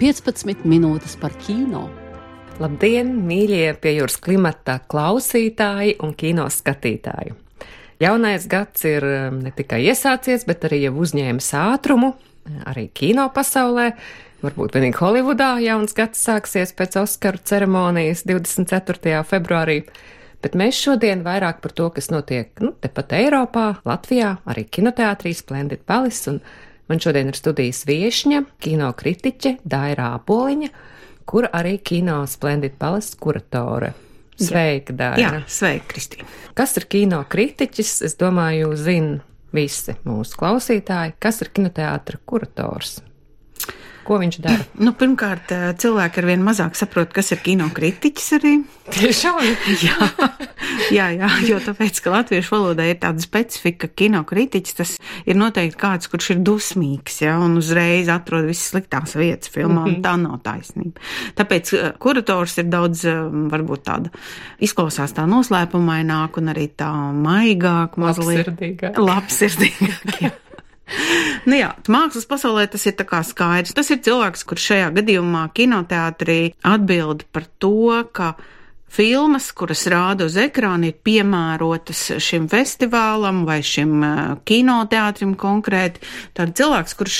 15 minūtes par kino. Labdien, mīļie pie jūras klimata klausītāji un kino skatītāji! Jaunais gads ir um, ne tikai iesācies, bet arī jau uzņēmis ātrumu, arī kino pasaulē. Varbūt vienīgi Holivudā jauns gads sāksies pēc Oskaru ceremonijas 24. februārī, bet mēs šodien vairāk par to, kas notiek nu, tepat Eiropā, Latvijā, arī kinoteātrī Splendid Palace, un man šodien ir studijas viešņa, kino kritiķe Daira Apoliņa kur arī kino Splendid Palace kuratore. Sveika, Dārija! Jā, sveika, Kristīna! Kas ir kino kritiķis? Es domāju, zina visi mūsu klausītāji, kas ir kinoteātra kurators. Ko viņš dara? Nu, pirmkārt, eh, cilvēki ar vien mazāk saprot, kas ir kino kritiķis arī. Tiešām? jā, jā, jā, jo tāpēc, ka latviešu valodā ir tāda specifika, ka kino kritiķis tas ir noteikti kāds, kurš ir dusmīgs, jā, un uzreiz atrod visas sliktās vietas filmā, mm -hmm. tā nav taisnība. Tāpēc eh, kurators ir daudz, eh, varbūt tāda, izklausās tā noslēpumaināk un arī tā maigāk, mazliet. Labsirdīgāk. Labsirdīgāk, jā. Nu jā, mākslas pasaulē tas ir skaidrs. Tas ir cilvēks, kurš šajā gadījumā kinoteātrī atbild par to, ka filmas, kuras rāda uz ekrāna, ir piemērotas šim festivālam vai šim kinoteātrim konkrēti. Tad cilvēks, kurš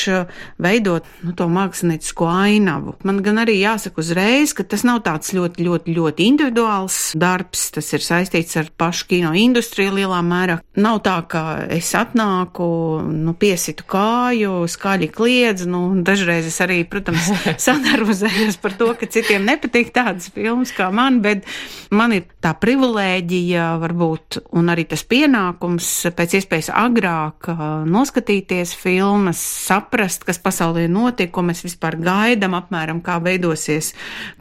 veidot nu, to māksliniecisko ainavu. Man gan arī jāsaka uzreiz, ka tas nav tāds ļoti, ļoti, ļoti individuāls darbs. Tas ir saistīts ar pašu kino industriju lielā mērā. Nav tā, ka es atnāku, nu, piesitu kāju, skaļi kliedzu. Nu, dažreiz es arī, protams, sadarbojas par to, ka citiem nepatīk tādas filmas kā man, bet Man ir tā privilēģija, varbūt, un arī tas pienākums pēc iespējas agrāk noskatīties filmas, saprast, kas pasaulē notiek, ko mēs vispār gaidām, apmēram kā veidosies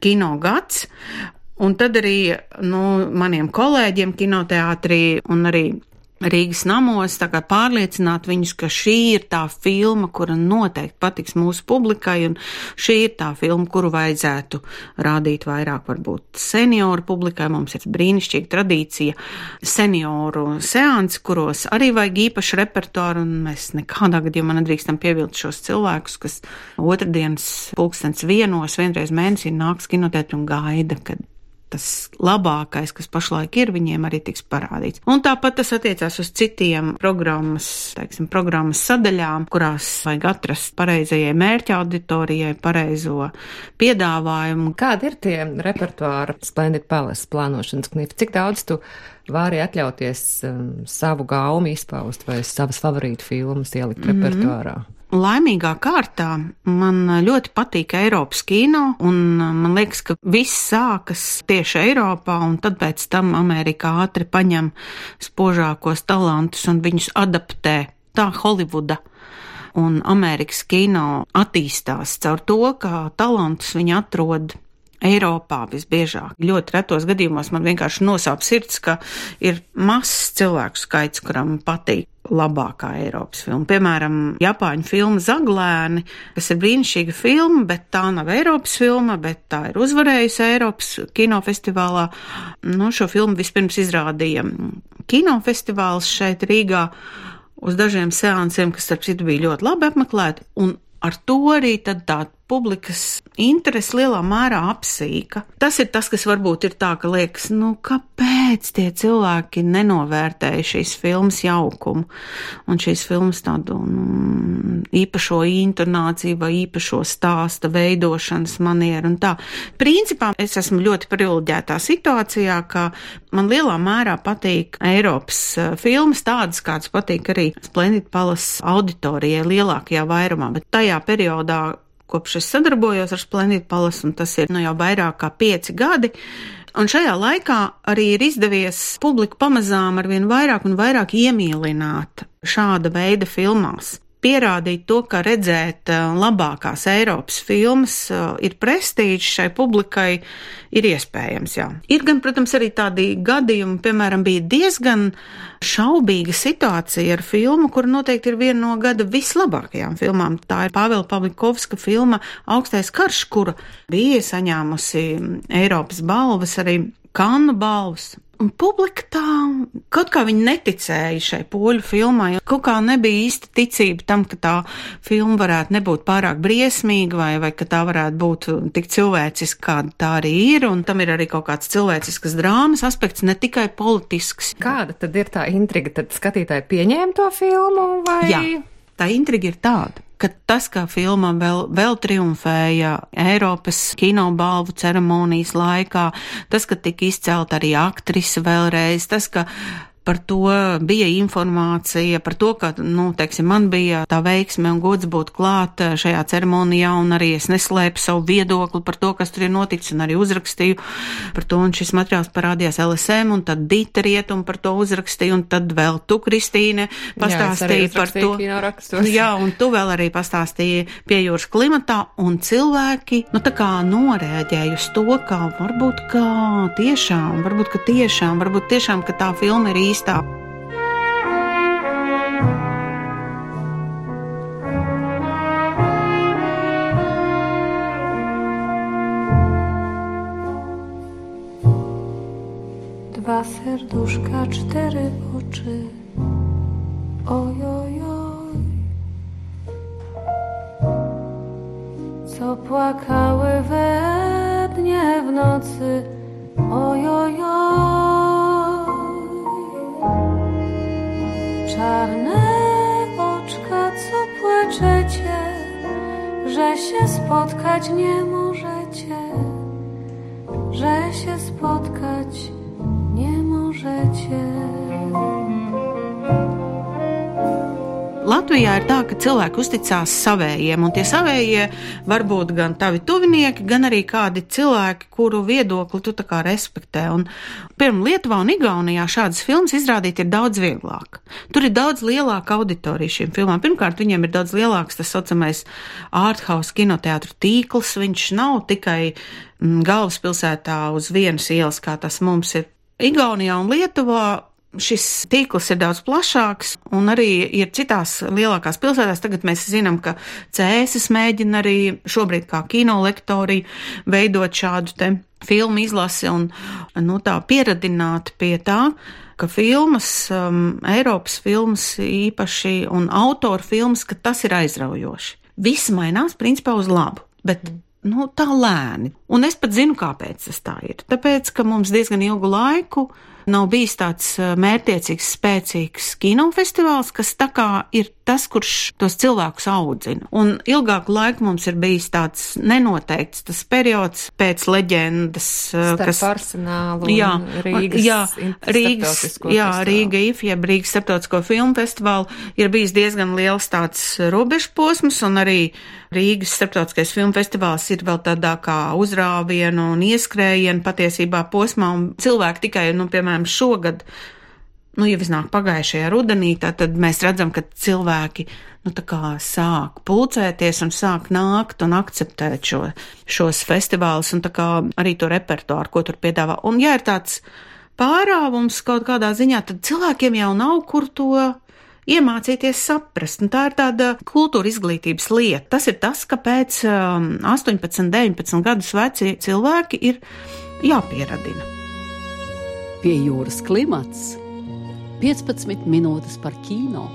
kino gads. Un tad arī nu, maniem kolēģiem kinoteātrī un arī Rīgas namos, tā kā pārliecināt viņus, ka šī ir tā filma, kura noteikti patiks mūsu publikai, un šī ir tā filma, kuru vajadzētu rādīt vairāk varbūt senioru publikai. Mums ir brīnišķīga tradīcija senioru seansi, kuros arī vajag īpašu repertuāru, un mēs nekādā gadījumā nedrīkstam pievilt šos cilvēkus, kas otrdienas pulkstens vienos vienreiz mēnesī nāks kinotēt un gaida, kad tas labākais, kas pašlaik ir, viņiem arī tiks parādīts. Un tāpat tas attiecās uz citiem programmas, teiksim, programmas sadaļām, kurās vajag atrast pareizajai mērķa auditorijai pareizo piedāvājumu. Kādi ir tie repertuāra Splendid Palace plānošanas knifi? Cik daudz tu vari atļauties um, savu gaumu izpaust vai savas favorītu filmas ielikt mm -hmm. repertuārā? Laimīgā kārtā man ļoti patīk Eiropas kino, un man liekas, ka viss sākas tieši Eiropā, un tad pēc tam Amerikā ātri paņem spožākos talantus un viņus adaptē. Tā Holivuda un Amerikas kino attīstās caur to, ka talantus viņi atrod Eiropā visbiežāk. Ļoti retos gadījumos man vienkārši nosāp sirds, ka ir mazs cilvēku skaits, kuram patīk labākā Eiropas filma. Piemēram, Japāņu filma Zaglēni, kas ir brīnišķīga filma, bet tā nav Eiropas filma, bet tā ir uzvarējusi Eiropas kinofestivālā. Nu, šo filmu vispirms izrādīja kinofestivāls šeit Rīgā uz dažiem seansiem, kas, starp citu, bija ļoti labi apmeklēti, un ar to arī tad tā publikas interesi lielā mērā apsīka. Tas ir tas, kas varbūt ir tā, ka liekas, nu, kāpēc tie cilvēki nenovērtēja šīs filmas jaukumu un šīs filmas tādu nu, īpašo intonāciju vai īpašo stāsta veidošanas manieru un tā. Principā es esmu ļoti privileģētā situācijā, ka man lielā mērā patīk Eiropas eh, filmas tādas, kādas patīk arī Splendid Palace auditorijai lielākajā vairumā, bet tajā periodā kopš es sadarbojos ar Splendid Palace, un tas ir nu jau vairāk kā pieci gadi. Un šajā laikā arī ir izdevies publiku pamazām ar vien vairāk un vairāk iemīlināt šāda veida filmās. Pierādīt to, ka redzēt uh, labākās Eiropas filmas uh, ir prestīžs šai publikai, ir iespējams. Jā. Ir gan, protams, arī tādi gadījumi, piemēram, bija diezgan šaubīga situācija ar filmu, kur noteikti ir viena no gada vislabākajām filmām. Tā ir Pāvila Pavlikovska filma Augstais karš, kura bija saņēmusi Eiropas balvas, arī Kannu balvas. Un publika tā kaut kā viņa neticēja šai poļu filmai. Kaut kā nebija īsti ticība tam, ka tā filma varētu nebūt pārāk briesmīga vai, vai ka tā varētu būt tik cilvēciska, kāda tā arī ir. Un tam ir arī kaut kāds cilvēcisks drāmas aspekts, ne tikai politisks. Kāda tad ir tā intriga? Tad skatītāji pieņēma to filmu vai? Jā, tā intriga ir tāda ka tas, kā filma vēl, vēl triumfēja Eiropas kinobalvu ceremonijas laikā, tas, ka tika izcelt arī aktrise vēlreiz, tas, ka par to bija informācija, par to, ka, nu, teiksim, man bija tā veiksme un gods būt klāt eh, šajā ceremonijā, un arī es neslēpu savu viedokli par to, kas tur ir noticis, un arī uzrakstīju par to, un šis materiāls parādījās LSM, un tad Dita Rietum par to uzrakstīja, un tad vēl tu, Kristīne, pastāstīji par to. Jā, un tu vēl arī pastāstīji pie jūras klimatā, un cilvēki, nu, tā kā norēģēja uz to, ka varbūt, ka tiešām, varbūt, ka tiešām, varbūt tiešām, ka tā filma ir īsta īstā. Dwa serduszka, cztery oczy. Ojojoj. Co płakały we dnie w nocy. Ojojoj. Czarne oczka, co płaczecie, że się spotkać nie możecie, że się spotkać nie możecie. Latvijā ir tā, ka cilvēki uzticās savējiem, un tie savējie var būt gan tavi tuvinieki, gan arī kādi cilvēki, kuru viedokli tu tā kā respektē. Un, piemēram, Lietuvā un Igaunijā šādas filmas izrādīt ir daudz vieglāk. Tur ir daudz lielāka auditorija šīm filmām. Pirmkārt, viņiem ir daudz lielāks tas saucamais ārthaus kinoteātru tīkls. Viņš nav tikai mm, galvaspilsētā uz vienas ielas, kā tas mums ir. Igaunijā un Lietuvā šis tīkls ir daudz plašāks, un arī ir citās lielākās pilsētās. Tagad mēs zinām, ka CS mēģina arī šobrīd kā kino lektori veidot šādu te filmu izlasi un nu, tā pieradināt pie tā, ka filmas, um, Eiropas filmas īpaši un autoru filmas, ka tas ir aizraujoši. Viss mainās principā uz labu, bet nu, tā lēni. Un es pat zinu, kāpēc tas tā ir. Tāpēc, ka mums diezgan ilgu laiku nav bijis tāds mērķiecīgs, spēcīgs kinofestivāls, kas tā kā ir tas, kurš tos cilvēkus audzina. Un ilgāku laiku mums ir bijis tāds nenoteikts tas periods pēc leģendas, Starp kas arsenālu jā, Rīgas, jā, Rīgas, jā, Rīga IF, jeb Rīgas starptautisko filmu festivālu ir bijis diezgan liels tāds robežposms un arī Rīgas starptautiskais filmu festivāls ir vēl tādā kā uzrāvienu un ieskrējienu patiesībā posmā un cilvēki tikai, nu, piemēram, šogad nu, jau iznāk pagājušajā rudenī, tad mēs redzam, ka cilvēki nu, sāk pulcēties un sāk nākt un akceptēt šo, šos festivālus un arī to repertuāru, ko tur piedāvā. Un, ja ir tāds pārāvums kaut kādā ziņā, tad cilvēkiem jau nav kur to iemācīties saprast. Un tā ir tāda kultūra izglītības lieta. Tas ir tas, kāpēc 18, 19 gadus veci cilvēki ir jāpieradina. Pie jūras klimats 15 minūtes par kino.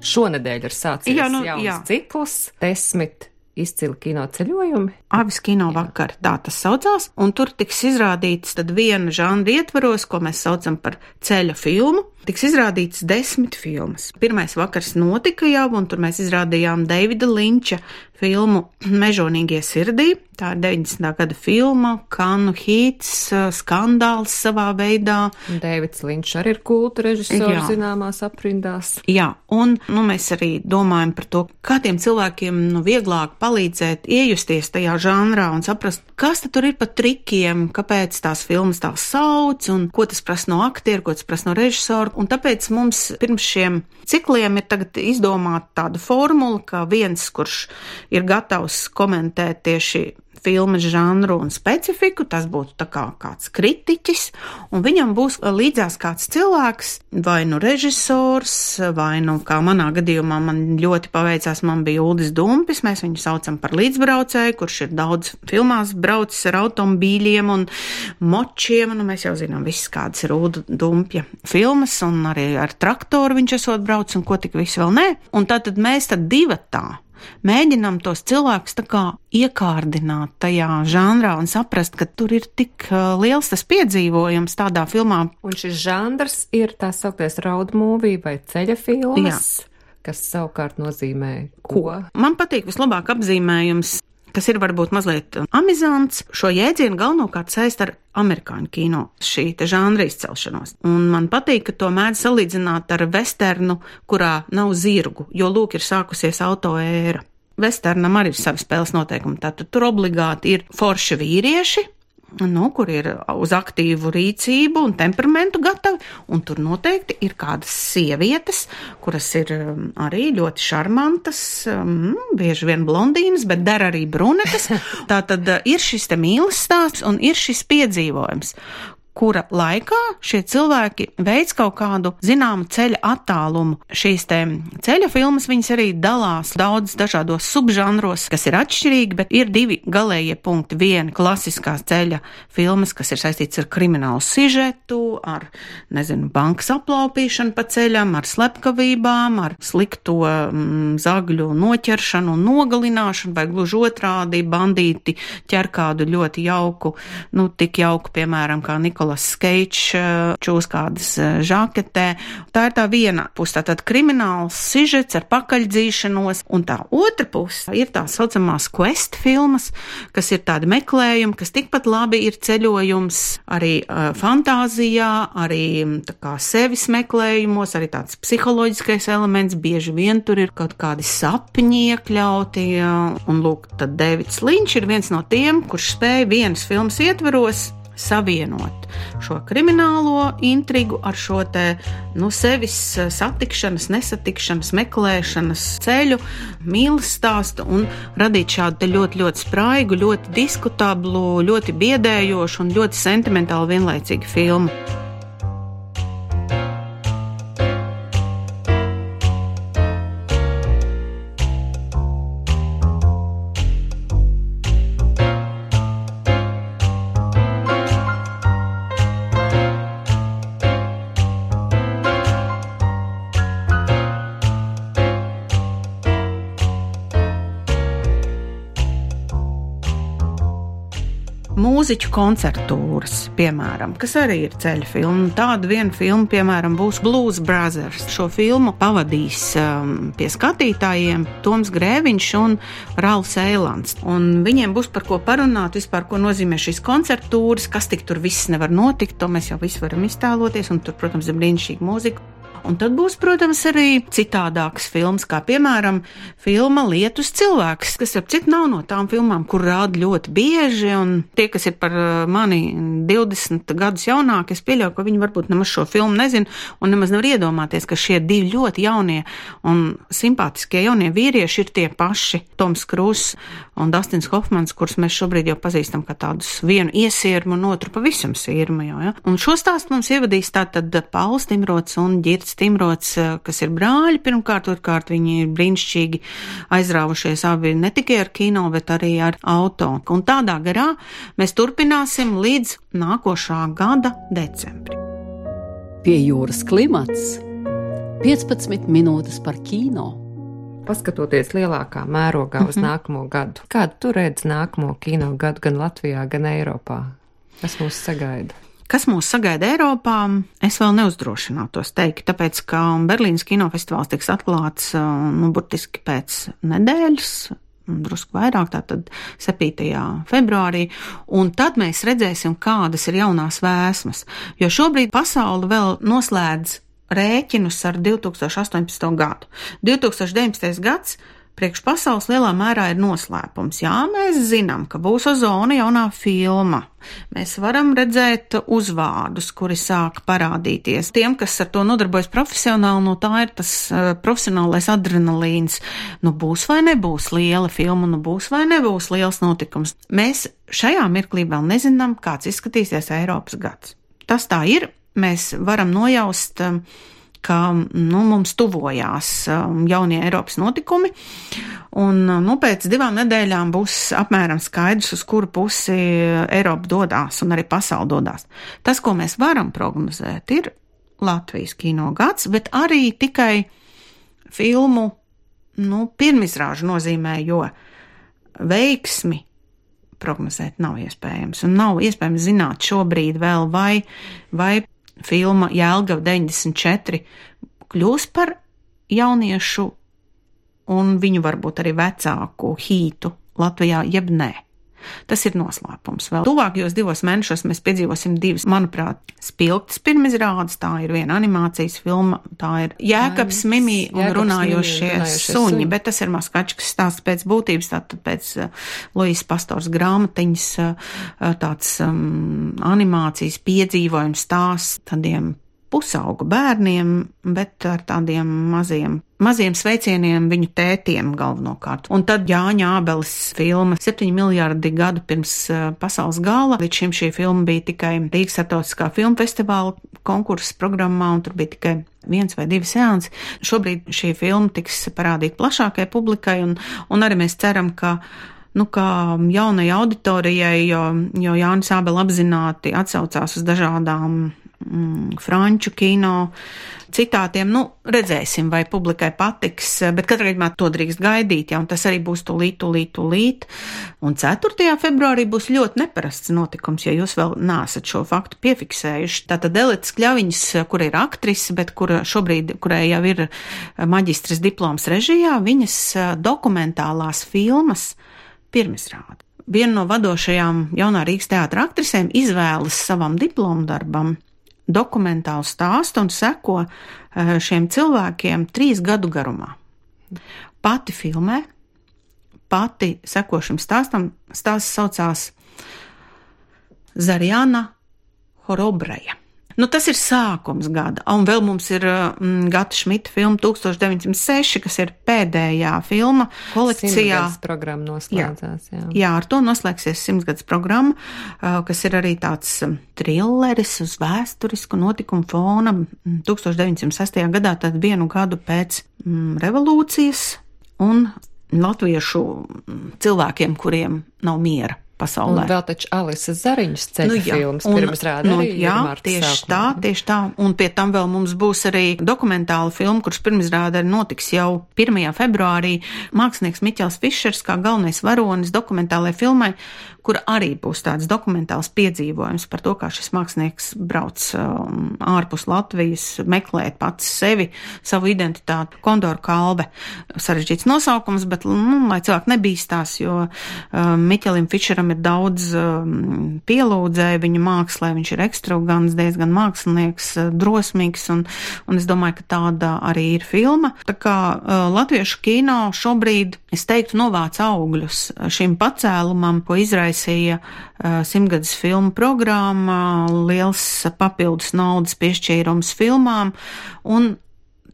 Šonadēļ ir sācies Jā, nu, jauns jā. cikls, desmit izcili kino ceļojumi. Avis kino vakar, tā tas saucās, un tur tiks izrādīts viena žanra ietvaros, ko mēs saucam par ceļa filmu. Tiks izrādīts desmit filmas. Pirmais vakars notika jau, un tur mēs izrādījām Davida Linča filmu Mežonīgie sirdī. Tā ir 90. gada filma, Kanu hīts, skandāls savā veidā. Dēvids Linčs arī ir kulta režisors zināmās aprindās. Jā, un nu, mēs arī domājam par to, kā tiem cilvēkiem nu, vieglāk palīdzēt iejusties tajā žanrā un saprast, kas tur ir pa trikiem, kāpēc tās filmas tā sauc un ko tas prasa no aktieru, ko tas prasa no režisora. Un tāpēc mums pirms šiem cikliem ir tagad izdomāta tāda formula, ka viens, kurš ir gatavs komentēt tieši filmas žanru un specifiku, tas būtu tā kā kāds kritiķis, un viņam būs līdzās kāds cilvēks, vai nu režisors, vai nu, kā manā gadījumā, man ļoti paveicās, man bija Uldis Dumpis, mēs viņu saucam par līdzbraucēju, kurš ir daudz filmās braucis ar automobīļiem un močiem, un nu, mēs jau zinām visas kādas ir Ulda Dumpja filmas, un arī ar traktoru viņš esot braucis, un ko tik visu vēl nē, un tātad mēs tad divatā mēģinām tos cilvēkus tā kā iekārdināt tajā žanrā un saprast, ka tur ir tik uh, liels tas piedzīvojums tādā filmā. Un šis žanrs ir tā sauktais road movie vai ceļa filmas, kas savukārt nozīmē ko? Man patīk vislabāk apzīmējums. Kas ir varbūt mazliet amizants, šo jēdzienu galvenokārt saist ar amerikāņu kino, šī te žanra izcelšanos. Un man patīk, ka to mēdz salīdzināt ar westernu, kurā nav zirgu, jo lūk ir sākusies auto ēra. Westernam arī ir savi spēles noteikumi, tātad tur obligāti ir forši vīrieši, nu, kur ir uz aktīvu rīcību un temperamentu gatavi, un tur noteikti ir kādas sievietes, kuras ir um, arī ļoti šarmantas, um, bieži vien blondīnas, bet der arī brunetes. Tā tad uh, ir šis te mīlestības stāsts un ir šis piedzīvojums, kura laikā šie cilvēki veids kaut kādu zināmu ceļa attālumu. Šīs te ceļa filmas viņas arī dalās daudz dažādos subžanros, kas ir atšķirīgi, bet ir divi galējie punkti. Viena klasiskās ceļa filmas, kas ir saistīts ar kriminālu sižetu, ar, nezinu, bankas aplaupīšanu pa ceļam, ar slepkavībām, ar slikto mm, zagļu noķeršanu un nogalināšanu, vai gluži otrādi bandīti ķer kādu ļoti jauku, nu, tik jauku, piemēram, kā Nikola Nikolas Keits čūs kādas žaketē. Tā ir tā viena puse, tātad krimināls sižets ar pakaļdzīšanos, un tā otra puse ir tā saucamās quest filmas, kas ir tādi meklējumi, kas tikpat labi ir ceļojums arī uh, fantāzijā, arī tā kā sevis meklējumos, arī tāds psiholoģiskais elements, bieži vien tur ir kaut kādi sapņi iekļauti, un lūk, tad Dēvids Linčs ir viens no tiem, kurš spēja vienas filmas ietveros savienot šo kriminālo intrigu ar šo te, nu, sevis satikšanas, nesatikšanas, meklēšanas ceļu, mīlestības stāstu un radīt šādu ļoti, ļoti spraigu, ļoti diskutablu, ļoti biedējošu un ļoti sentimentālu vienlaicīgu filmu. Mūziķu koncertūras, piemēram, kas arī ir ceļa filma. Tāda viena filma, piemēram, būs Blues Brothers. Šo filmu pavadīs um, pie skatītājiem Toms Grēviņš un Rāls Eilands. Un viņiem būs par ko parunāt vispār, ko nozīmē šīs koncertūras, kas tik tur viss nevar notikt, to mēs jau visi varam iztēloties, un tur, protams, ir brīnišķīga mūzika. Un tad būs, protams, arī citādākas filmas, kā piemēram filma Lietus cilvēks, kas, ap citu, nav no tām filmām, kur rāda ļoti bieži, un tie, kas ir par uh, mani 20 gadus jaunāki, es pieļauju, ka viņi varbūt nemaz šo filmu nezina, un nemaz nevar iedomāties, ka šie divi ļoti jaunie un simpātiskie jaunie vīrieši ir tie paši Toms Krūss un Dustins Hofmans, kurus mēs šobrīd jau pazīstam kā tādus vienu iesirmu un otru pavisam sirmu jau, ja? Un šo stāstu mums ievadīs tātad Pauls Timrots un Ģirts Timrots, kas ir brāļi pirmkārt, otrkārt viņi ir brīnišķīgi aizrāvušies abi ne tikai ar kino, bet arī ar auto. Un tādā garā mēs turpināsim līdz nākošā gada decembrim. Pie jūras klimats 15 minūtes par kino. Paskatoties lielākā mērogā uz nākamo gadu, kādu tu redz nākamo kino gadu gan Latvijā, gan Eiropā? Kas mūs sagaida? Kas mūs sagaida Eiropā, es vēl neuzdrošinātos teikt, tāpēc, ka Berlīnas kinofestivāls tiks atklāts, nu, burtiski pēc nedēļas, drusku vairāk, tātad 7. februārī, un tad mēs redzēsim, kādas ir jaunās vēsmas. Jo šobrīd pasaule vēl noslēdz rēķinus ar 2018. gadu. 2019. gads priekš pasaules lielā mērā ir noslēpums. Jā, mēs zinām, ka būs ozona jaunā filma. Mēs varam redzēt uzvārdus, kuri sāk parādīties. Tiem, kas ar to nodarbojas profesionāli, no tā ir tas uh, profesionālais adrenalīns. Nu, būs vai nebūs liela filma, nu, būs vai nebūs liels notikums. Mēs šajā mirklī vēl nezinām, kāds izskatīsies Eiropas gads. Tas tā ir. Mēs varam nojaust uh, ka nu, mums tuvojās um, jaunie Eiropas notikumi. Un, um, nu, pēc divām nedēļām būs apmēram skaidrs, uz kuru pusi Eiropa dodas un arī pasaule dodas. Tas, ko mēs varam prognozēt, ir Latvijas kino gads, bet arī tikai filmu nu, pirmizrāžu nozīmē, jo veiksmi prognozēt nav iespējams. Un nav iespējams zināt šobrīd vēl, vai, vai filma Jēlgava 94 kļūs par jauniešu un viņu varbūt arī vecāku hītu Latvijā, jeb nē. Tas ir noslēpums. Vēl tuvākajos divos mēnešos mēs piedzīvosim divas, manuprāt, spilgtas pirmizrādes. Tā ir viena animācijas filma, tā ir Jēkabs, Mimi un Jēkabs, runājošie, runājošie suņi, suņi, bet tas ir maskačkas stāsts pēc būtības, tātad pēc uh, Lojas Pastors grāmatiņas uh, tāds um, animācijas piedzīvojums stāsts tādiem pusaugu bērniem, bet ar tādiem maziem, maziem sveicieniem viņu tētiem galvenokārt. Un tad Jāņa Ābeles filma 7 miljardi gadu pirms pasaules gala. Līdz šim šī filma bija tikai Rīgas starptautiskā filmu festivāla konkursa programmā, un tur bija tikai viens vai divi seansi. Šobrīd šī filma tiks parādīta plašākai publikai, un, un arī mēs ceram, ka nu, kā jaunai auditorijai, jo, jo Jānis Ābel apzināti atsaucās uz dažādām mm, franču kino citātiem. Nu, redzēsim, vai publikai patiks, bet katrā gadījumā to drīkst gaidīt, ja, un tas arī būs tūlīt, tūlīt, tūlīt. Un 4. februārī būs ļoti neparasts notikums, ja jūs vēl nesat šo faktu piefiksējuši. Tātad Elites Kļaviņas, kur ir aktrise, bet kura šobrīd, kurai jau ir maģistras diploms režijā, viņas dokumentālās filmas pirmizrāda. Viena no vadošajām jaunā Rīgas teātra aktrisēm izvēlas savam diplomu darbam dokumentālu stāstu un seko eh, šiem cilvēkiem trīs gadu garumā. Pati filmē, pati seko šim stāstam, stāsts saucās Zarjana Horobreja. Nu, tas ir sākums gada, un vēl mums ir mm, Gata Šmita filma 1906, kas ir pēdējā filma kolekcijā. programma noslēdzās, jā. jā. Jā, ar to noslēgsies simtgadus programma, kas ir arī tāds trilleris uz vēsturisku notikumu fona 1906. gadā, tad vienu gadu pēc mm, revolūcijas un latviešu cilvēkiem, kuriem nav miera pasaulē. Un vēl taču Alises Zariņas ceļu nu, jā, filmas un, pirms rāda nu, arī. Jā, tieši sākumā. tā, tieši tā. Un pie tam vēl mums būs arī dokumentāla filma, kurš pirms rāda notiks jau 1. februārī. Mākslinieks Miķels Fišers kā galvenais varonis dokumentālajai filmai, kur arī būs tāds dokumentāls piedzīvojums par to, kā šis mākslinieks brauc um, ārpus Latvijas, meklēt pats sevi, savu identitāti. Kondoru kalve sarežģīts nosaukums, bet, nu, lai cilvēki nebīstās, jo um, Miķelim Fišeram ir daudz um, pielūdzēju viņa mākslē, viņš ir ekstravagants, diezgan mākslinieks, uh, drosmīgs, un, un es domāju, ka tāda arī ir filma. Tā kā uh, latviešu kino šobrīd, es teiktu, novāc augļus šim pacēlumam, ko izraisīja uh, simtgadus filmu programma, liels papildus naudas piešķīrums filmām un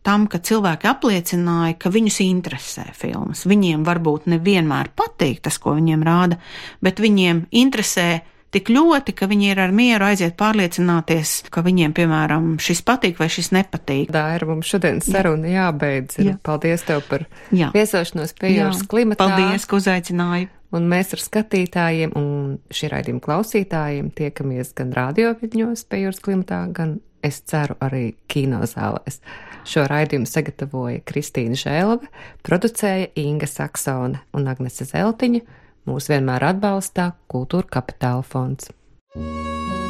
tam, ka cilvēki apliecināja, ka viņus interesē filmas. Viņiem varbūt nevienmēr patīk tas, ko viņiem rāda, bet viņiem interesē tik ļoti, ka viņi ir ar mieru aiziet pārliecināties, ka viņiem, piemēram, šis patīk vai šis nepatīk. Tā ir mums šodien saruna Jā. jābeidz. Jā. Paldies tev par Jā. viesošanos pie jūras klimatā. Paldies, ka uzaicināji un mēs ar skatītājiem un šī raidījuma klausītājiem tiekamies gan radioviļņos pie jūras klimatā, gan es ceru arī kinozālēs. Šo raidījumu sagatavoja Kristīna Žēlove, producēja Inga Saksone un Agnese Zeltiņa, mūs vienmēr atbalstā Kultūra Kapitāla fonds. thank you